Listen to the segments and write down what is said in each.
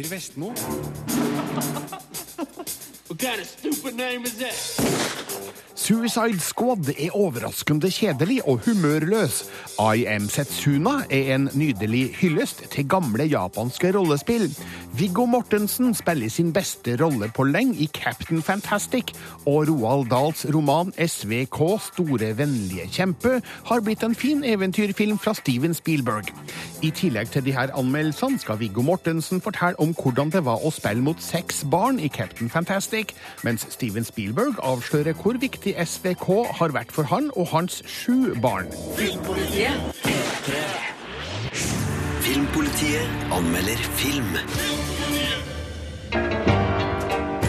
Birger Vestmo. Suicide Squad er overraskende kjedelig og humørløs. I Am Setsuna er en nydelig hyllest til gamle japanske rollespill. Viggo Mortensen spiller sin beste rolle på lenge i Captain Fantastic, og Roald Dahls roman SVK Store vennlige kjempe har blitt en fin eventyrfilm fra Steven Spielberg. I tillegg til de her anmeldelsene skal Viggo Mortensen fortelle om hvordan det var å spille mot seks barn i Captain Fantastic, mens Steven Spielberg avslører hvor viktig SVK har vært for han og hans sju barn. Filmpolitiet. Filmpolitiet anmelder film.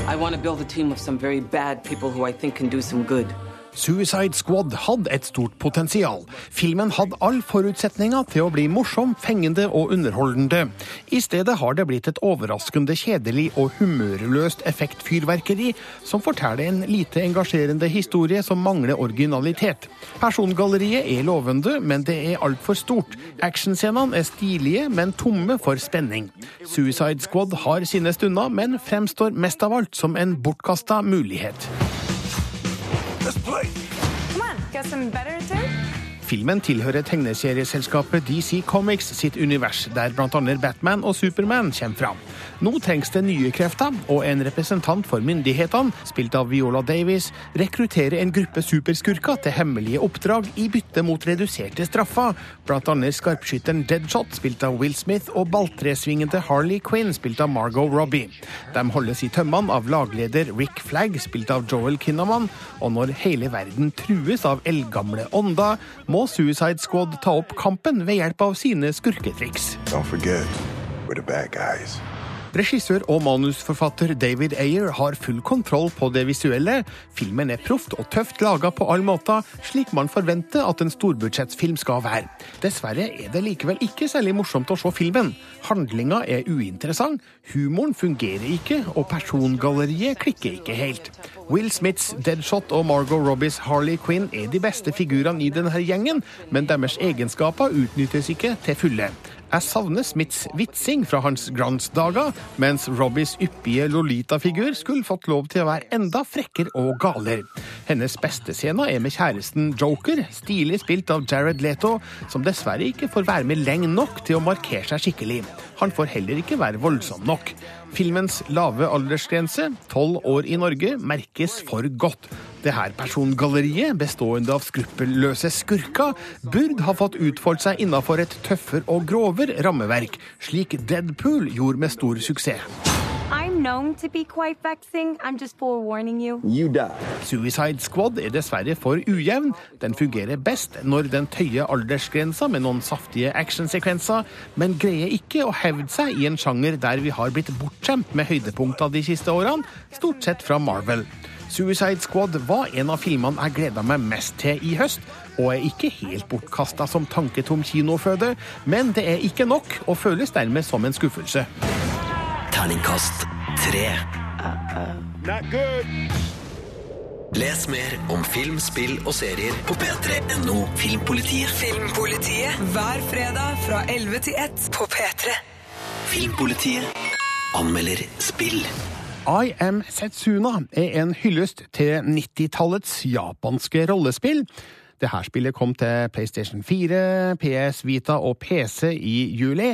I want to build a team of some very bad people who I think can do some good. Suicide Squad hadde et stort potensial. Filmen hadde all forutsetninger til å bli morsom, fengende og underholdende. I stedet har det blitt et overraskende kjedelig og humørløst effektfyrverkeri som forteller en lite engasjerende historie som mangler originalitet. Persongalleriet er lovende, men det er altfor stort. Actionscenene er stilige, men tomme for spenning. Suicide Squad har sine stunder, men fremstår mest av alt som en bortkasta mulighet. some better Filmen tilhører tegneserieselskapet DC Comics sitt univers, der bl.a. Batman og Superman kommer fram. Nå trengs det nye krefter, og en representant for myndighetene, spilt av Viola Davies, rekrutterer en gruppe superskurker til hemmelige oppdrag i bytte mot reduserte straffer, bl.a. skarpskytteren Deadshot, spilt av Will Smith, og balltresvingende Harley Quinn, spilt av Margot Robbie. De holdes i tømmene av lagleder Rick Flagg, spilt av Joel Kinnaman, og når hele verden trues av eldgamle ånder, må Suicide Squad ta opp kampen ved hjelp av sine skurketriks. Don't forget, we're the bad guys. Regissør og manusforfatter David Ayer har full kontroll på det visuelle. Filmen er proft og tøft laga på all måte, slik man forventer at en storbudsjettsfilm skal være. Dessverre er det likevel ikke særlig morsomt å se filmen. Handlinga er uinteressant, humoren fungerer ikke, og persongalleriet klikker ikke helt. Will Smiths Deadshot og Margot Robbies Harley Quinn er de beste figurene i denne gjengen, men deres egenskaper utnyttes ikke til fulle. Jeg savner Smiths vitsing fra hans glansdager, mens Robbies yppige Lolita-figur skulle fått lov til å være enda frekkere og galere. Hennes beste scene er med kjæresten Joker, stilig spilt av Jared Leto, som dessverre ikke får være med lenge nok til å markere seg skikkelig. Han får heller ikke være voldsom nok. Filmens lave aldersgrense, tolv år i Norge, merkes for godt. Det her persongalleriet, bestående av skruppelløse skurker, burde ha fått utfoldt seg innafor et tøffere og grovere rammeverk, slik Deadpool gjorde med stor suksess. Known to be quite vexing. I'm just forewarning you. You die. Suicide Squad er dessverre for ujevn. Den fungerer best når den tøyer aldersgrensa med noen saftige actionsekvenser, men greier ikke å hevde seg i en sjanger der vi har blitt bortskjemt med høydepunkta de siste årene, stort sett fra Marvel. Suicide Squad var en av filmene jeg gleda meg mest til i høst, og er ikke helt bortkasta som tanketom kinoføde, men det er ikke nok, og føles dermed som en skuffelse. Terningkast tre. Les mer om film, spill og serier på p3.no Filmpolitiet. Filmpolitiet hver fredag fra 11 til 1 på P3. Filmpolitiet anmelder spill. I Am Setsuna er en hyllest til 90-tallets japanske rollespill. Det her spillet kom til PlayStation 4, PS Vita og PC i juli.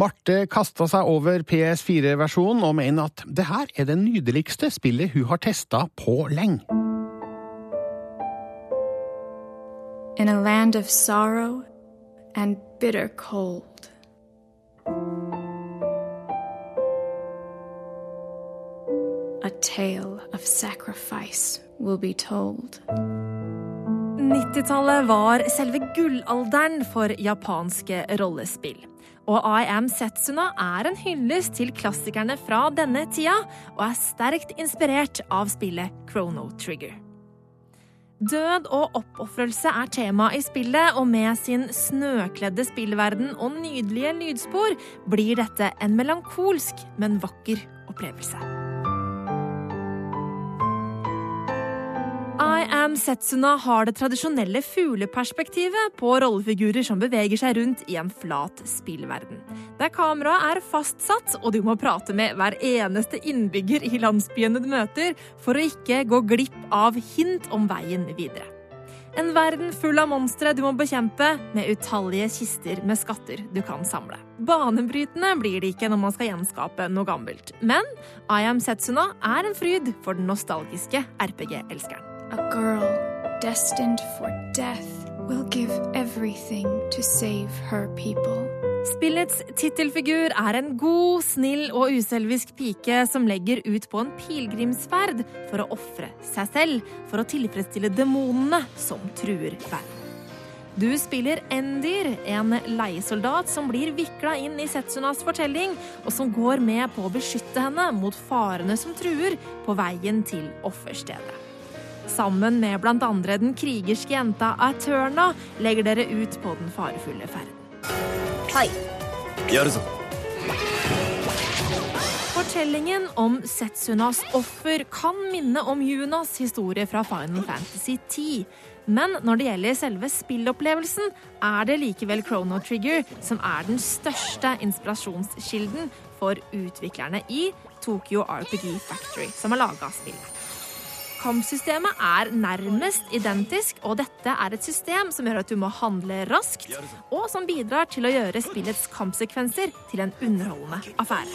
Marte kasta seg over PS4-versjonen og mener at det her er det nydeligste spillet hun har testa på lenge. in a land of sorrow and bitter cold. A tale of sacrifice will be told. 90-tallet var selve gullalderen for japanske rollespill. Og I Am Setsuna er en hyllest til klassikerne fra denne tida, og er sterkt inspirert av spillet Chrono Trigger. Død og oppofrelse er tema i spillet, og med sin snøkledde spillverden og nydelige lydspor blir dette en melankolsk, men vakker opplevelse. I Am Setsuna har det tradisjonelle fugleperspektivet på rollefigurer som beveger seg rundt i en flat spillverden. Der kameraet er fastsatt, og du må prate med hver eneste innbygger i landsbyen du møter, for å ikke gå glipp av hint om veien videre. En verden full av monstre du må bekjempe, med utallige kister med skatter du kan samle. Banebrytende blir det ikke når man skal gjenskape noe gammelt. Men I Am Setsuna er en fryd for den nostalgiske RPG-elskeren. A girl destined for death will give everything to save her people. Spillets tittelfigur er en god, snill og uselvisk pike som legger ut på en pilegrimsferd for å ofre seg selv for å tilfredsstille demonene som truer verden. Du spiller Endyr, en leiesoldat som blir vikla inn i Setsunas fortelling, og som går med på å beskytte henne mot farene som truer på veien til offerstedet. Sammen med bl.a. den krigerske jenta Aturna legger dere ut på den farefulle ferden. Hei. Fortellingen om Setsunas offer kan minne om Junas historie fra Final Fantasy 10. Men når det gjelder selve spillopplevelsen, er det likevel Chrono Trigger som er den største inspirasjonskilden for utviklerne i Tokyo RPG Factory, som har laga spillet. Kampsystemet er nærmest identisk, og dette er et system som gjør at du må handle raskt, og som bidrar til å gjøre spillets kampsekvenser til en underholdende affære.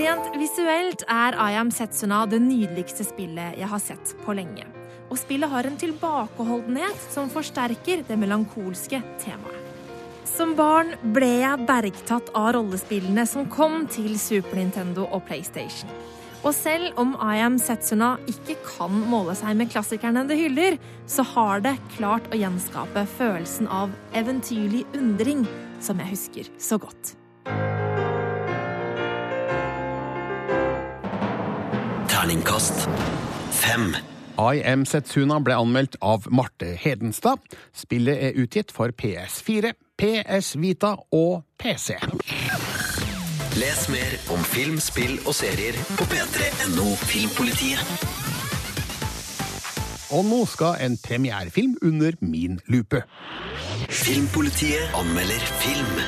Rent visuelt er I Am Setsuna det nydeligste spillet jeg har sett på lenge. Og spillet har en tilbakeholdenhet som forsterker det melankolske temaet. Som barn ble jeg bergtatt av rollespillene som kom til Super Nintendo og PlayStation. Og selv om I Am Setsuna ikke kan måle seg med klassikerne det hyller, så har det klart å gjenskape følelsen av eventyrlig undring som jeg husker så godt. Terningkast fem. I Am Setsuna ble anmeldt av Marte Hedenstad. Spillet er utgitt for PS4, PS Vita og PC. Les mer om film, spill og serier på p3.no Filmpolitiet. Og nå skal en premierefilm under min lupe. Filmpolitiet anmelder film.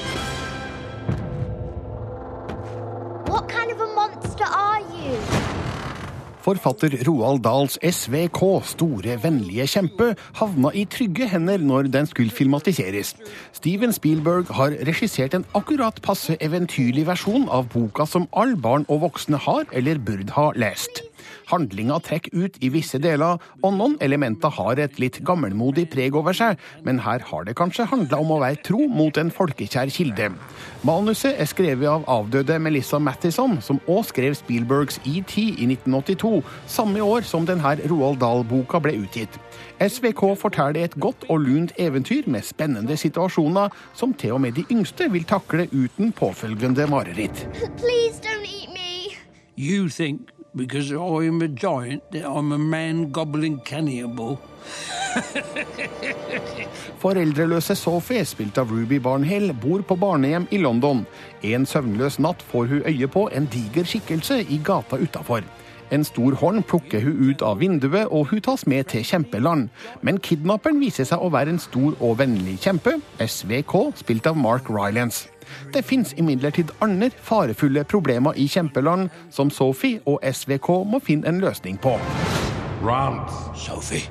Forfatter Roald Dahls SVK, Store vennlige kjempe, havna i trygge hender når den skulle filmatiseres. Steven Spielberg har regissert en akkurat passe eventyrlig versjon av boka som alle barn og voksne har eller burde ha lest. Handlinga trekker ut i visse deler, og noen elementer har et litt gammelmodig preg over seg, men her har det kanskje handla om å være tro mot en folkekjær kilde. Manuset er skrevet av avdøde Melissa Mathison, som òg skrev Spielbergs ET i 1982, samme år som denne Roald Dahl-boka ble utgitt. SVK forteller et godt og lunt eventyr med spennende situasjoner som til og med de yngste vil takle uten påfølgende mareritt. Please don't eat me. You think because I am a giant I'm a man gobbling cannibal. Foreldreløse Sophie, spilt av Ruby Barnhill, bor på barnehjem i London. En søvnløs natt får hun øye på en diger skikkelse i gata utafor. En stor hånd plukker hun ut av vinduet, og hun tas med til kjempeland. Men kidnapperen viser seg å være en stor og vennlig kjempe, SVK, spilt av Mark Rylance. Det fins imidlertid andre farefulle problemer i kjempeland, som Sophie og SVK må finne en løsning på. Sophie.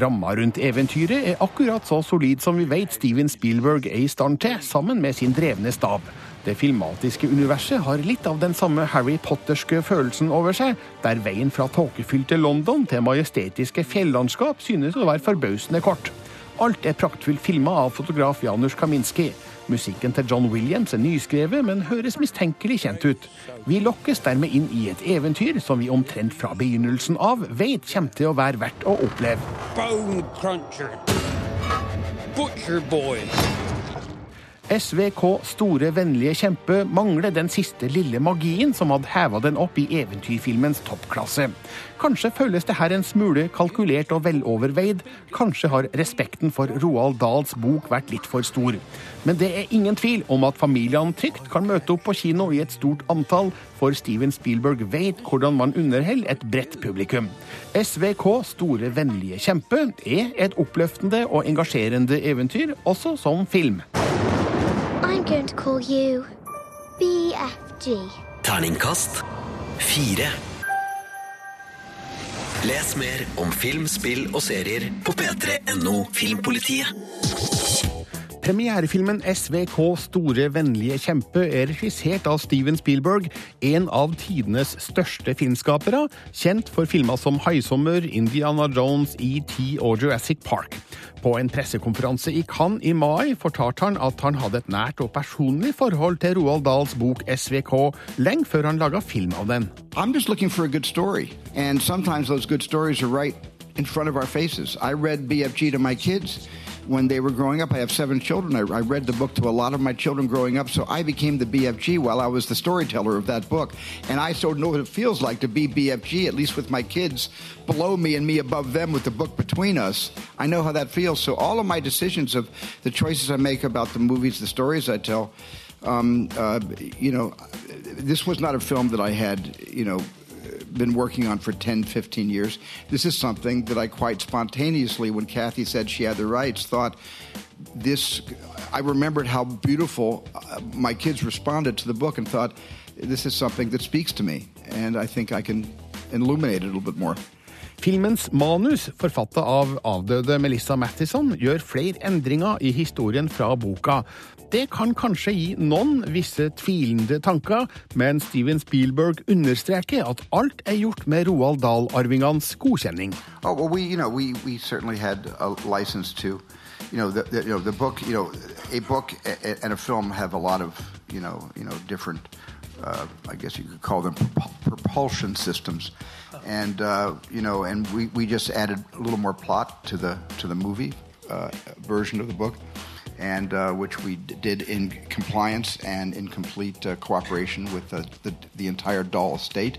Ramma rundt eventyret er akkurat så solid som vi vet Steven Spielberg er i stand til, sammen med sin drevne stab. Det filmatiske universet har litt av den samme Harry Potterske følelsen over seg, der veien fra tåkefylte London til majestetiske fjellandskap synes å være forbausende kort. Alt er praktfullt filma av fotograf Janusz Kaminski. Musikken til John Williams er nyskrevet, men høres mistenkelig kjent ut. Vi lokkes dermed inn i et eventyr som vi omtrent fra begynnelsen av vet kommer til å være verdt å oppleve. Bone cruncher. SVK Store vennlige kjempe mangler den siste lille magien som hadde heva den opp i eventyrfilmens toppklasse. Kanskje føles det her en smule kalkulert og veloverveid. Kanskje har respekten for Roald Dahls bok vært litt for stor. Men det er ingen tvil om at familiene trygt kan møte opp på kino i et stort antall, for Steven Spielberg vet hvordan man underholder et bredt publikum. SVK Store vennlige kjempe er et oppløftende og engasjerende eventyr, også som film. I'm going to call you BFG. Terningkast fire. Les mer om film, spill og serier på p3.no Filmpolitiet. Premierefilmen SVK Store vennlige kjempe er regissert av Steven Spielberg, en av tidenes største filmskapere, kjent for filmer som Haisommer, Indiana Jones, ET og Jurassic Park. På en pressekonferanse i Cannes i mai fortalte han at han hadde et nært og personlig forhold til Roald Dahls bok SVK lenge før han laga film av den. Right in front of our faces. I read BFG to my kids when they were growing up. I have seven children. I, I, read the book to a lot of my children growing up, so I became the BFG while I was the storyteller of that book. And I so know what it feels like to be BFG, at least with my kids below me and me above them with the book between us. I know how that feels. So all of my decisions of the choices I make about the movies, the stories I tell, um, uh, you know, this was not a film that I had, you know, been working on for 10, 15 years. This is something that I quite spontaneously, when Kathy said she had the rights, thought this. I remembered how beautiful uh, my kids responded to the book and thought, this is something that speaks to me. And I think I can illuminate it a little bit more. Filmens manus, forfatta av avdøde Melissa Mathison, gjør flere endringer i historien fra boka. Det kan kanskje gi noen visse tvilende tanker, men Steven Spielberg understreker at alt er gjort med Roald Dahl-arvingenes godkjenning. Oh, well, we, you know, we, we certainly had a license to, you know, the, the, you know, the book, you know, a book and a film have a lot of, you know, you know, different, uh, I guess you could call them propulsion systems. And uh, you know, and we, we just added a little more plot to the to the movie uh, version of the book, and uh, which we did in compliance and in complete uh, cooperation with the, the, the entire Dahl estate.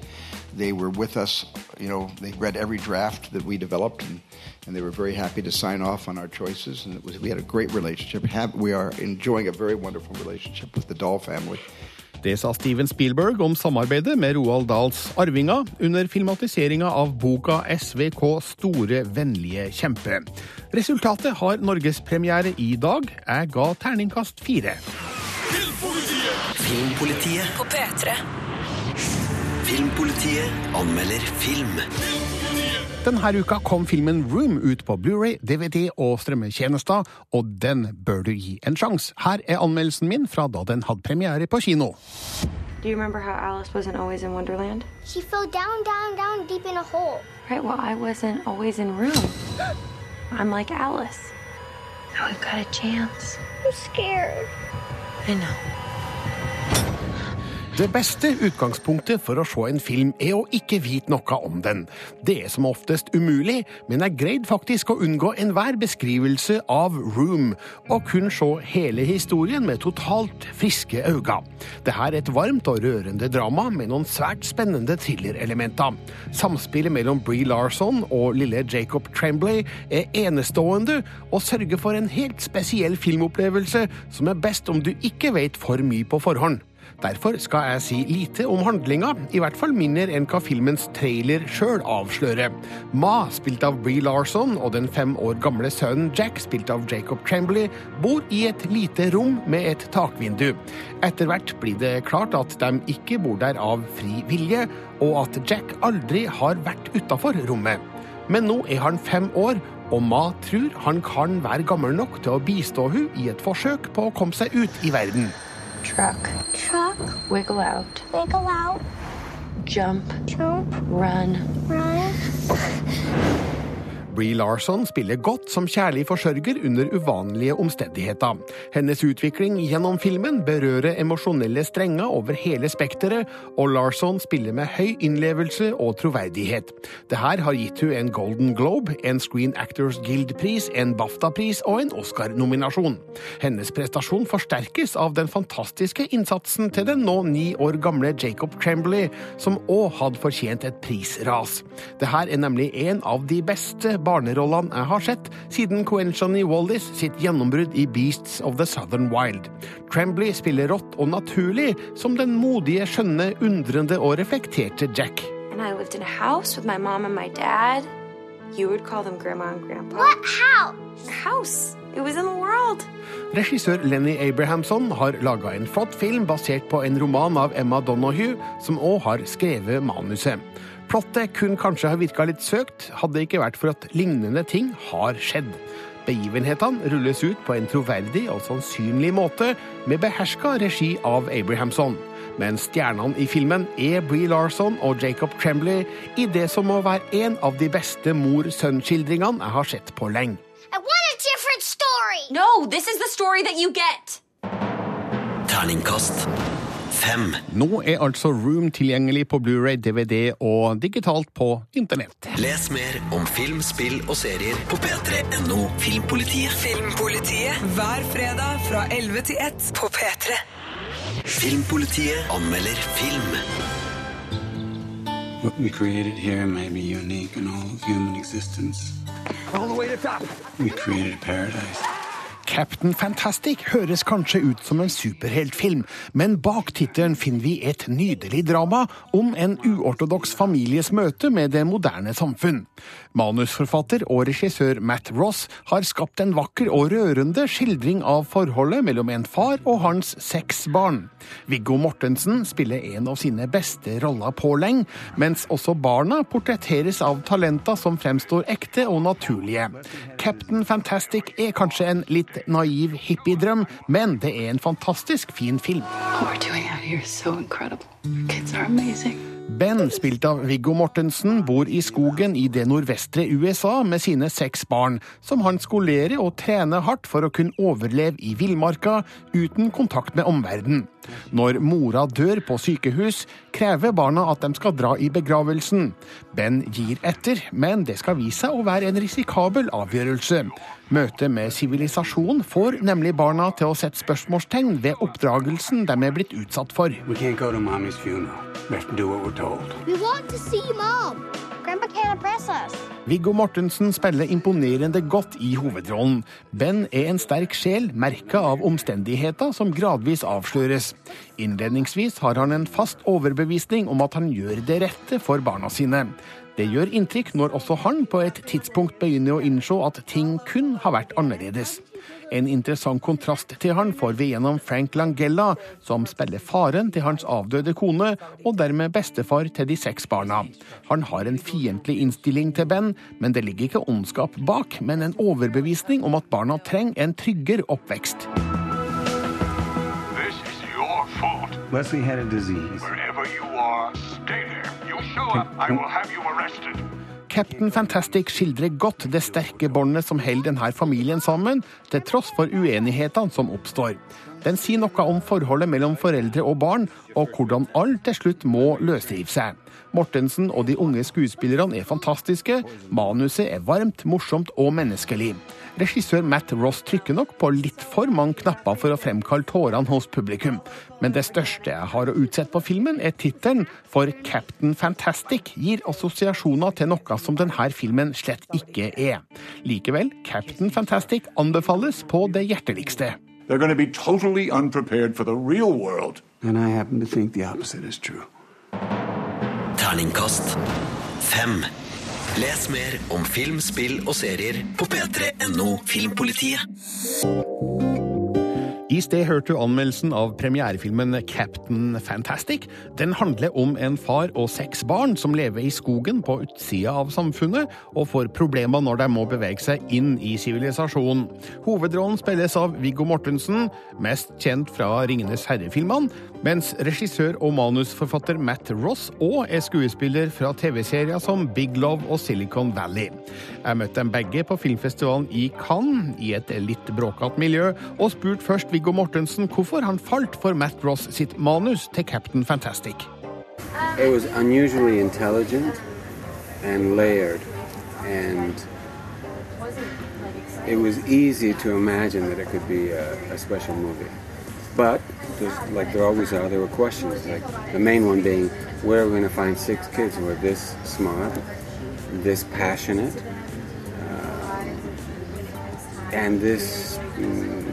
They were with us, you know, they read every draft that we developed, and, and they were very happy to sign off on our choices. And it was, we had a great relationship. Have, we are enjoying a very wonderful relationship with the Dahl family. Det sa Steven Spielberg om samarbeidet med Roald Dahls 'Arvinga' under filmatiseringa av boka SVK Store vennlige kjempe. Resultatet har norgespremiere i dag. Jeg ga terningkast fire. Filmpolitiet. Filmpolitiet på P3. Filmpolitiet anmelder film. Denne uka kom filmen Room ut på Blu-ray, DVD og strømmetjenester, og den bør du gi en sjanse. Her er anmeldelsen min fra da den hadde premiere på kino. Do you remember how Alice wasn't always in Wonderland? She fell down, down, down deep in a hole. Right, well, I wasn't always in room. I'm like Alice. Now we've got a chance. I'm scared. I know. Det beste utgangspunktet for å se en film er å ikke vite noe om den. Det er som oftest umulig, men jeg greide faktisk å unngå enhver beskrivelse av Room, og kun se hele historien med totalt friske øyne. Dette er et varmt og rørende drama med noen svært spennende thrillerelementer. Samspillet mellom Bree Larson og lille Jacob Tremblay er enestående og sørger for en helt spesiell filmopplevelse som er best om du ikke vet for mye på forhånd. Derfor skal jeg si lite om handlinga, i hvert fall mindre enn hva filmens trailer sjøl avslører. Ma, spilt av Bree Larson, og den fem år gamle sønnen Jack, spilt av Jacob Tremblay, bor i et lite rom med et takvindu. Etter hvert blir det klart at de ikke bor der av fri vilje, og at Jack aldri har vært utafor rommet. Men nå er han fem år, og Ma tror han kan være gammel nok til å bistå hun i et forsøk på å komme seg ut i verden. Truck. Truck. Wiggle out. Wiggle out. Jump. Jump. Run. Run. Bree Larson spiller godt som kjærlig forsørger under uvanlige omstendigheter. Hennes utvikling gjennom filmen berører emosjonelle strenger over hele spekteret, og Larson spiller med høy innlevelse og troverdighet. Det her har gitt hun en Golden Globe, en Screen Actors Guild-pris, en BAFTA-pris og en Oscar-nominasjon. Hennes prestasjon forsterkes av den fantastiske innsatsen til den nå ni år gamle Jacob Tremblay, som òg hadde fortjent et prisras. Det her er nemlig en av de beste barnerollene jeg har sett siden Coenchony Wallis sitt gjennombrudd i Beasts of the Southern Wild. Tremblay spiller rått og naturlig som den modige, skjønne, undrende og reflekterte Jack. And I lived in a house with my mom and my dad. You would call them grandma and grandpa. What house? House. It was in the world. Regissør Lenny Abrahamson har laga en flott film basert på en roman av Emma Donoghue, som òg har skrevet manuset. Plottet kunne kanskje ha virka litt søkt, hadde det ikke vært for at lignende ting har skjedd. Begivenhetene rulles ut på en troverdig og sannsynlig måte, med beherska regi av Abrahamson. Men stjernene i filmen er Bree Larson og Jacob Tremblay i det som må være en av de beste mor-sønn-skildringene jeg har sett på lenge. No, this is the story that you get. Terningkast fem. Nå er altså Room tilgjengelig på Blu-ray, DVD og digitalt på internett. Les mer om film, spill og serier på p3.no Filmpolitiet. Filmpolitiet hver fredag fra 11 til 1 på P3. Filmpolitiet anmelder film. What we created here may be unique in all of human existence. All the way to top. We created a paradise. Captain Fantastic høres kanskje ut som en superheltfilm, men bak tittelen finner vi et nydelig drama om en uortodoks families møte med det moderne samfunn. Manusforfatter og regissør Matt Ross har skapt en vakker og rørende skildring av forholdet mellom en far og hans seks barn. Viggo Mortensen spiller en av sine beste roller på lenge, mens også barna portretteres av talenter som fremstår ekte og naturlige. Captain Fantastic er kanskje en litt naiv hippiedrøm, men det er en fantastisk fin film. So. Ben, spilt av Viggo Mortensen, bor i skogen i det nordvestre USA med sine seks barn, som han skolerer og trener hardt for å kunne overleve i villmarka uten kontakt med omverdenen. Når mora dør på sykehus, krever barna at de skal dra i begravelsen. Ben gir etter, men det skal vise seg å være en risikabel avgjørelse. Møtet med sivilisasjon får nemlig barna til å sette spørsmålstegn ved oppdragelsen de er blitt utsatt for. We can't go to mommy's funeral. We have to do what we're told. We want to see Mom. Viggo Mortensen spiller imponerende godt i hovedrollen. Ben er en sterk sjel, merka av omstendigheter som gradvis avsløres. Innledningsvis har han en fast overbevisning om at han gjør det rette for barna sine. Det gjør inntrykk når også han på et tidspunkt begynner å innse at ting kun har vært annerledes. En interessant kontrast til han får vi gjennom Frank Langella, som spiller faren til hans avdøde kone, og dermed bestefar til de seks barna. Han har en fiendtlig innstilling til Ben, men det ligger ikke ondskap bak, men en overbevisning om at barna trenger en tryggere oppvekst. This is your fault. Leslie had a disease. Wherever you are, stay there. You show up, I will have you arrested. Captain Fantastic skildrer godt det sterke båndet som holder denne familien sammen, til tross for uenighetene som oppstår. Den sier noe om forholdet mellom foreldre og barn, og hvordan alle til slutt må løsrive seg. Mortensen og de unge skuespillerne er fantastiske, manuset er varmt, morsomt og menneskelig. Regissør Matt Ross trykker nok på litt for mange knapper for å fremkalle tårene hos publikum. Men det største jeg har å utsette på filmen, er tittelen, for Captain Fantastic gir assosiasjoner til noe som denne filmen slett ikke er. Likevel, Captain Fantastic anbefales på det hjerteligste. They're going to be totally unprepared for the real world. And I happen to think the opposite is true. Terningkast 5. Les mer om film, spill og serier på p3.no Filmpolitiet. I sted hørte du anmeldelsen av premierefilmen Captain Fantastic. Den handler om en far og seks barn som lever i skogen på utsida av samfunnet, og får problemer når de må bevege seg inn i sivilisasjonen. Hovedrollen spilles av Viggo Mortensen, mest kjent fra Ringenes herre-filmene, Mens regissør og manusforfatter Matt Ross òg er skuespiller fra TV-serier som Big Love og Silicon Valley. Jeg møtte dem begge på filmfestivalen i Cannes, i et litt bråkete miljø, og spurte først Viggo Mortensen hvorfor han falt for Matt Ross sitt manus til Captain Fantastic. It was unusually intelligent and layered, and it was easy to imagine that it could be a, a special movie. But, there's, like there always are, there were questions. Like the main one being, where are we going to find six kids who are this smart, this passionate, uh, and this, mm,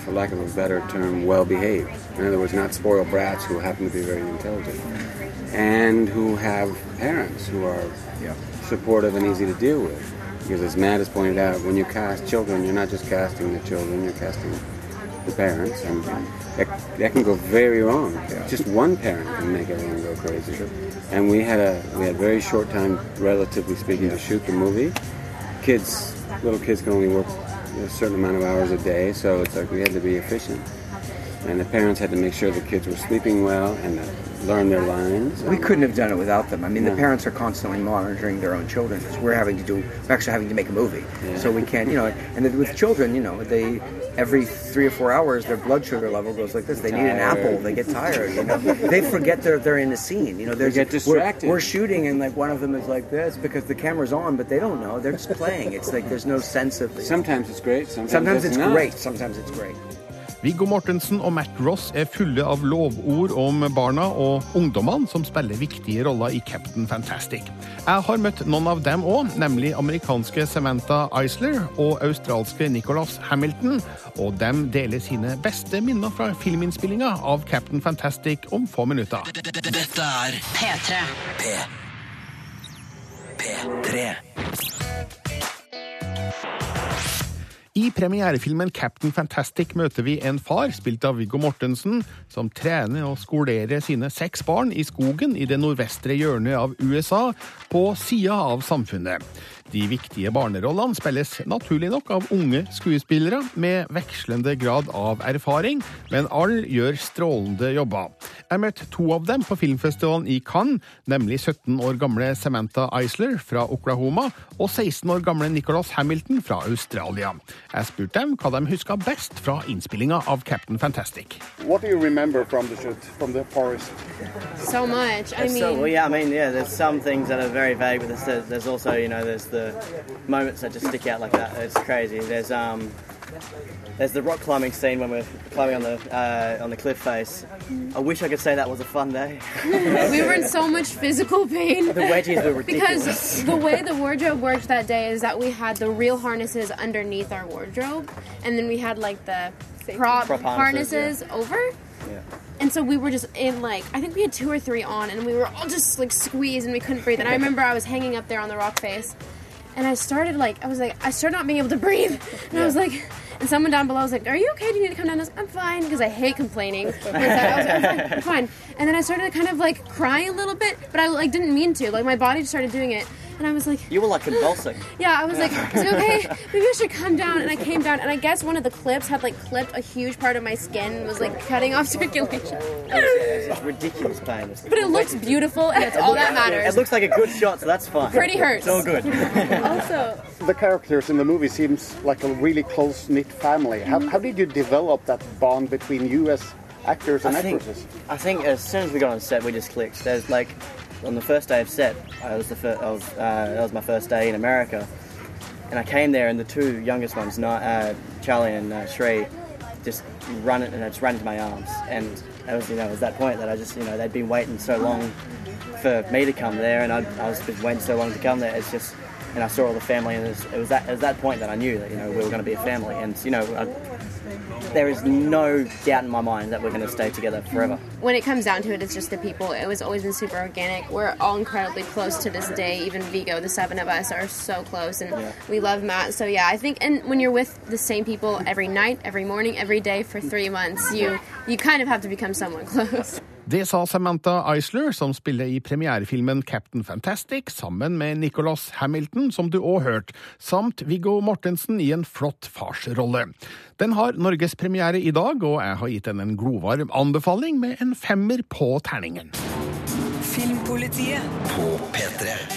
for lack of a better term, well behaved? In other words, not spoiled brats who happen to be very intelligent, and who have parents who are supportive and easy to deal with. Because as Matt has pointed out, when you cast children, you're not just casting the children, you're casting the parents, and that, that can go very wrong. Just one parent can make everyone go crazy. And we had a we had very short time, relatively speaking, to shoot the movie. Kids, little kids can only work a certain amount of hours a day, so it's like we had to be efficient. And the parents had to make sure the kids were sleeping well and that learn their lines. We couldn't have done it without them. I mean, No. the parents are constantly monitoring their own children because we're having to do, we're actually having to make a movie. Yeah. So we can't, you know, and with children, you know, they, every three or four hours, their blood sugar level goes like this. They need an apple. They get tired. You know, they forget they're, they're in a scene. You know, there's, get we're- distracted. We're, shooting and like one of them is like this because the camera's on, but they don't know. They're just playing. It's like there's no sense of. Sometimes it's great. Sometimes, Sometimes it's not. great. Sometimes it's great. Viggo Mortensen og Matt Ross er fulle av lovord om barna og ungdommene som spiller viktige roller i Captain Fantastic. Jeg har møtt noen av dem òg, nemlig amerikanske Samantha Eisler og australske Nicholas Hamilton. Og dem deler sine beste minner fra filminnspillinga av Captain Fantastic om få minutter. Dette er P3. P. P3. I premierefilmen Captain Fantastic møter vi en far, spilt av Viggo Mortensen, som trener og skolerer sine seks barn i skogen i det nordvestre hjørnet av USA, på sida av samfunnet. De viktige barnerollene spilles naturlig nok av unge skuespillere med vekslende grad av erfaring, men alle gjør strålende jobber. Jeg møtte to av dem på filmfestivalen i Cannes, nemlig 17 år gamle Samantha Eisler fra Oklahoma og 16 år gamle Nicholas Hamilton fra Australia. Jeg spurte dem hva de huska best fra innspillinga av Captain Fantastic. What do you remember from the shoot, from the forest? So much. I mean, so, well, yeah, I mean, yeah. There's some things that are very vague, but there's, there's also, you know, there's the moments that just stick out like that. It's crazy. There's um, there's the rock climbing scene when we're climbing on the uh, on the cliff face. I wish I could say that was a fun day. we were in so much physical pain. The wedgies were ridiculous. Because the way the wardrobe worked that day is that we had the real harnesses underneath our wardrobe, and then we had like the prop, Prop harnesses, harnesses, over. Yeah. And so we were just in like I think we had two or three on, and we were all just like squeezed, and we couldn't breathe. And I remember I was hanging up there on the rock face, and I started like I was like I started not being able to breathe, and I was like. And someone down below was like, "Are you okay? Do you need to come down?" I was like, "I'm fine," because I hate complaining. I was like, I was like, "I'm fine, And then I started kind of like crying a little bit, but I like didn't mean to. Like my body just started doing it, and I was like, You were like convulsing. yeah, I was like, is it okay? Maybe I should come down. And I came down, and I guess one of the clips had like clipped a huge part of my skin, and was like cutting off circulation. Oh, it was ridiculous pain. But it looks beautiful, and that's all that matters. It looks like a good shot, so that's fine. Pretty hurts. It's all good. Also, The characters in the movie seems like a really close knit family. How, mm-hmm. how did you develop that bond between you as actors and I think, actresses? I think as soon as we got on set, we just clicked. There's like on the first day of set, I was the fir- I was, uh, that was my first day in America, and I came there, and the two youngest ones, uh, Charlie and uh, Shree, just run it, and I just ran into my arms, and it was you know it was that point that I just you know they'd been waiting so long for me to come there, and I, I was been waiting so long to come there. It's just. And I saw all the family, and it was, it was that it was that point that I knew that you know we were going to be a family, and you know I, there is no doubt in my mind that we're going to stay together forever. when it comes down to it, it's just the people. It was always been super organic. We're all incredibly close to this day. Even Vigo, the seven of us, are so close, and we love Matt. So yeah, I think, and when you're with the same people every night, every morning, every day for three months, you you kind of have to become someone close. Det sa Samantha Eisler, som spiller i premierefilmen Captain Fantastic, sammen med Nicholas Hamilton, som du òg hørte, samt Viggo Mortensen i en flott farsrolle. Den har norgespremiere i dag, og jeg har gitt den en glovarm anbefaling med en femmer på terningen. Filmpolitiet På P3.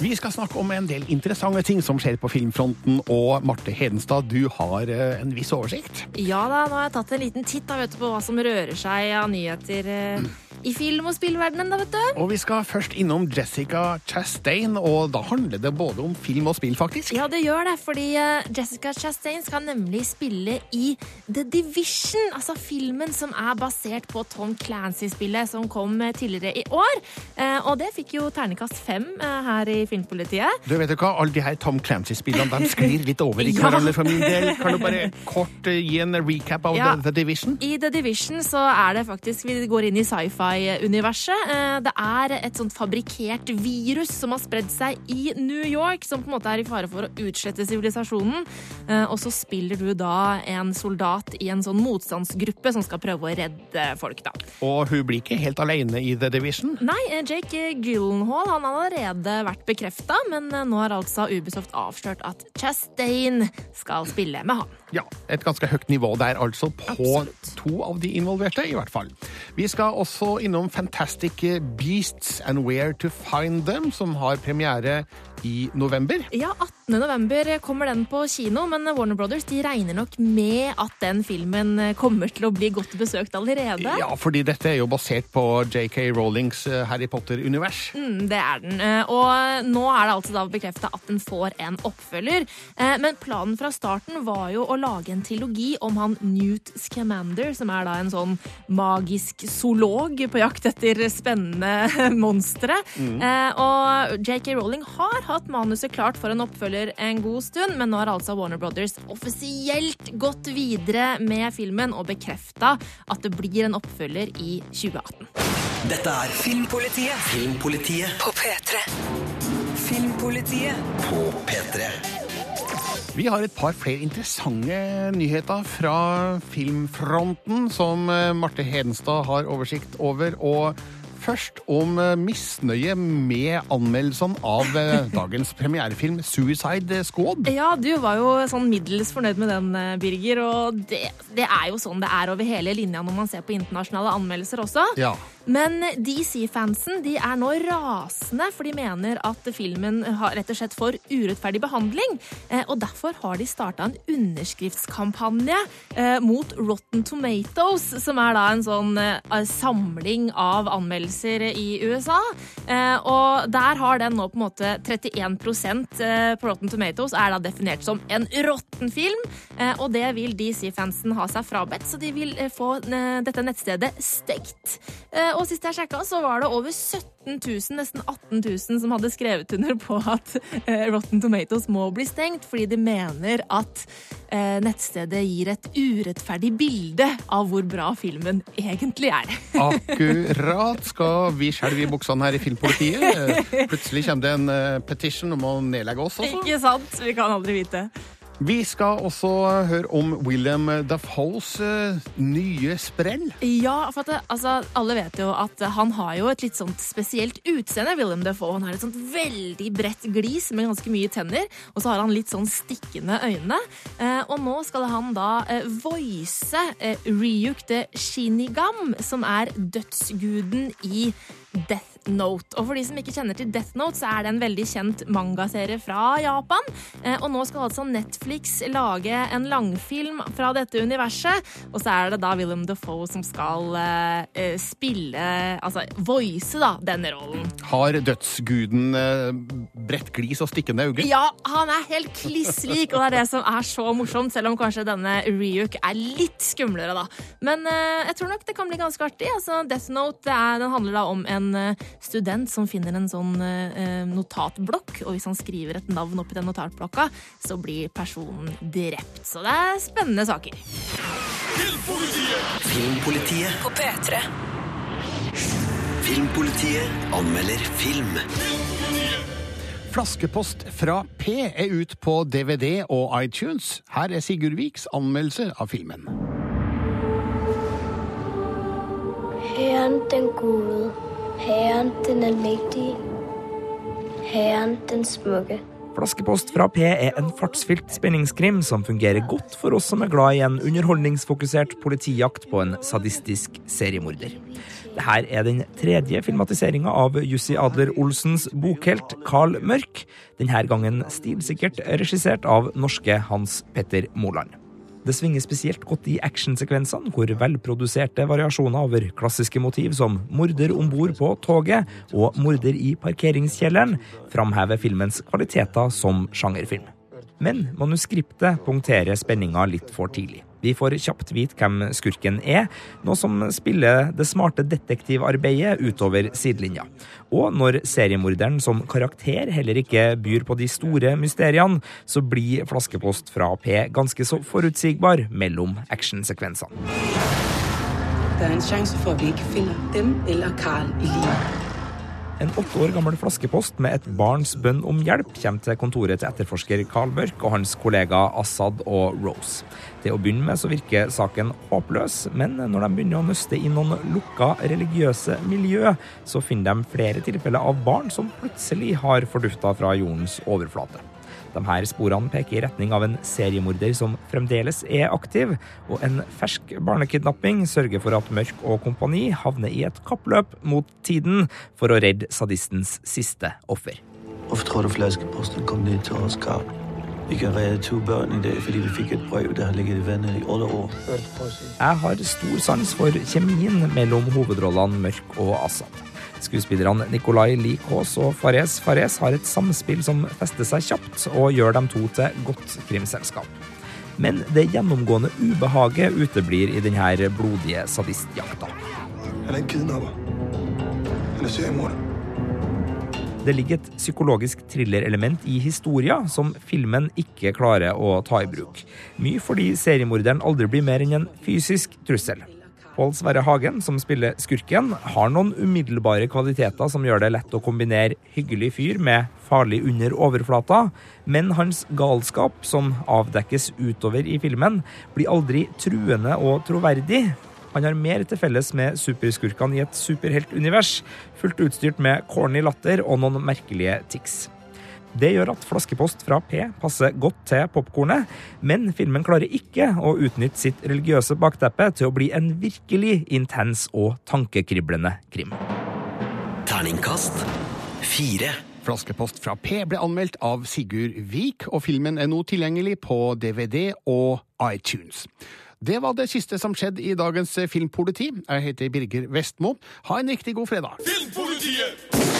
Vi skal snakke om en del interessante ting som skjer på filmfronten, og Marte Hedenstad, du har eh, en viss oversikt? Ja da, nå har jeg tatt en liten titt da, vet du, på hva som rører seg av nyheter eh, i film- og spillverdenen, da, vet du. Og vi skal først innom Jessica Chastain, og da handler det både om film og spill, faktisk. Ja, det gjør det, fordi eh, Jessica Chastain skal nemlig spille i The Division, altså filmen som er basert på Tom Clancy-spillet som kom eh, tidligere i år. Eh, Og det fikk jo ternekast fem her i Filmpolitiet. Du vet jo hva, Alle de her Tom Clancy-spillene de sklir litt over i Ja. hverandre for min del. Kan du bare kort gi en recap av Ja. The, The Division? I The Division så er det faktisk Vi går inn i sci-fi-universet. Eh, Det er et sånt fabrikkert virus som har spredd seg i New York, som på en måte er i fare for å utslette sivilisasjonen. Eh, Og så spiller du da en soldat i en sånn motstandsgruppe som skal prøve å redde folk, da. Og hun blir ikke helt alene i The Division. Nei, eh, Jake Gyllenhaal han har allerede vært bekrefta, men nå har altså Ubisoft avslørt at Chastain skal spille med han. Ja, Et ganske høyt nivå der, altså, på to av de involverte, i hvert fall. Vi skal også innom Fantastic Beasts and Where to Find Them, som har premiere i november. Ja, 18. november kommer den på kino, men Warner Brothers de regner nok med at den filmen kommer til å bli godt besøkt allerede. Ja, fordi dette er jo basert på JK Rowlings eh, Harry Potter-univers. Mm, det er den. Eh, Og nå er det altså da bekrefta at den får en oppfølger. Eh, Men planen fra starten var jo å lage en trilogi om han Newt Scamander, som er da en sånn magisk zoolog på jakt etter spennende monstre. Mm. Eh, Og JK Rowling har hatt manuset klart for en oppfølger en god stund, men nå har altså Warner Brothers offisielt gått videre med filmen og bekrefta at det blir en oppfølger i 2018. Dette er Filmpolitiet Filmpolitiet på P3. Filmpolitiet på P3. Vi har et par flere interessante nyheter fra filmfronten som eh, Marte Hedenstad har oversikt over. og Først om eh, misnøye med anmeldelsene av eh, dagens premierefilm 'Suicide Squad'. Ja, du var jo sånn middels fornøyd med den, Birger. Og det, det er jo sånn det er over hele linja når man ser på internasjonale anmeldelser også. Ja. Men DC-fansen de er nå rasende, for de mener at filmen har rett og slett for urettferdig behandling. Eh, Og derfor har de starta en underskriftskampanje eh, mot Rotten Tomatoes, som er da en sånn eh, samling av anmeldelser i USA. Og der har den nå på en måte 31 eh, på Rotten Tomatoes er da definert som en råtten film. Og det vil DC-fansen ha seg frabedt, så de vil få dette nettstedet stekt. Eh, Og sist jeg sjekka, så var det over 17 000, nesten 18 000, som hadde skrevet under på at eh, Rotten Tomatoes må bli stengt, fordi de mener at eh, nettstedet gir et urettferdig bilde av hvor bra filmen egentlig er. Akkurat skal vi skjelve i buksene her i Filmpolitiet. Plutselig kommer det en petition om å nedlegge oss også. Ikke sant? Vi kan aldri vite. Vi skal også høre om William Dafoes eh, nye sprell. Ja, for at det, altså, alle vet jo at han har jo et litt sånt spesielt utseende, William Dafoe. Han har et sånt veldig bredt glis med ganske mye tenner, og så har han litt sånn stikkende øyne. Eh, og nå skal han da eh, voice eh, Ryuk the Shinigam, som er dødsguden i Death Note. Og for de som ikke kjenner til Death Note, så er det en veldig kjent mangaserie fra Japan. Eh, og nå skal altså Netflix lage en langfilm fra dette universet. Og så er det da Willem Dafoe som skal eh, eh, spille Altså voice, da, denne rollen. Har dødsguden eh, bredt glis og stikkende øyne? Ja, han er helt kliss lik, og det er det som er så morsomt, selv om kanskje denne Ryuk er litt skumlere, da. Men jeg tror nok det kan bli ganske artig. Altså, Death Note det er, den handler da om en student som finner en sånn eh, notatblokk, og hvis han skriver et navn oppi den notatblokka, så blir personen drept. Så det er spennende saker. Filmpolitiet! Filmpolitiet på P3. Filmpolitiet anmelder film. Flaskepost fra P er ut på DVD og iTunes. Her er Sigurd Viks anmeldelse av filmen. Helt en god P1 er mektig. P1. Flaskepost fra P er en fartsfylt spenningskrim som fungerer godt for oss som er glad i en underholdningsfokusert politijakt på en sadistisk seriemorder. Dette er den tredje filmatiseringa av Jussi Adler-Olsens bokhelt Carl Mørk, denne gangen stilsikkert regissert av norske Hans Petter Moland. Det svinger spesielt godt i actionsekvensene, hvor velproduserte variasjoner over klassiske motiv som morder om bord på toget og morder i parkeringskjelleren framhever filmens kvaliteter som sjangerfilm. Men manuskriptet punkterer spenninga litt for tidlig. Vi får kjapt vite hvem skurken er, noe som spiller det smarte detektivarbeidet utover sidelinja. Og når seriemorderen som karakter heller ikke byr på de store mysteriene, så blir Flaskepost fra P ganske så forutsigbar mellom actionsekvensene. Det er en sjanse for at vi ikke finner dem eller Carl i live. En åtte år gammel flaskepost med et barns bønn om hjelp kommer til kontoret til etterforsker Carl Børk og hans kollega Assad og Rose. Til å begynne med så virker saken håpløs, men når de begynner å nøste i noen lukka religiøse miljø, så finner de flere tilfeller av barn som plutselig har fordufta fra jordens overflate. De her sporene peker i retning av en seriemorder som fremdeles er aktiv, og en fersk barnekidnapping sørger for at Mørk og kompani havner i et kappløp mot tiden for å redde sadistens siste offer. Hvorfor tror du flaskeposten kom ned til oss, Karl? Vi kan redde to barn i dag fordi vi fikk et brev der har ligget i vannet i alle år. Jeg har stor sans for kjemien mellom hovedrollene Mørk og Assad. Skuespillerne Nicolay Likås og Fares Fares har et samspill som fester seg kjapt og gjør dem to til godt krimselskap. Men det gjennomgående ubehaget uteblir i denne blodige sadistjakta. Det ligger et psykologisk thrillerelement i historia som filmen ikke klarer å ta i bruk. Mye fordi seriemorderen aldri blir mer enn en fysisk trussel. Pål Sverre Hagen, som spiller skurken, har noen umiddelbare kvaliteter som gjør det lett å kombinere hyggelig fyr med farlig under overflata, men hans galskap, som avdekkes utover i filmen, blir aldri truende og troverdig. Han har mer til felles med superskurkene i et superheltunivers, fullt utstyrt med corny latter og noen merkelige tics. Det gjør at flaskepost fra P passer godt til popkornet, men filmen klarer ikke å utnytte sitt religiøse bakteppe til å bli en virkelig intens og tankekriblende krim. Terningkast fire. Flaskepost fra P ble anmeldt av Sigurd Vik, og filmen er nå tilgjengelig på DVD og iTunes. Det var det siste som skjedde i dagens Filmpoliti. Jeg heter Birger Vestmo. Ha en riktig god fredag. Filmpolitiet!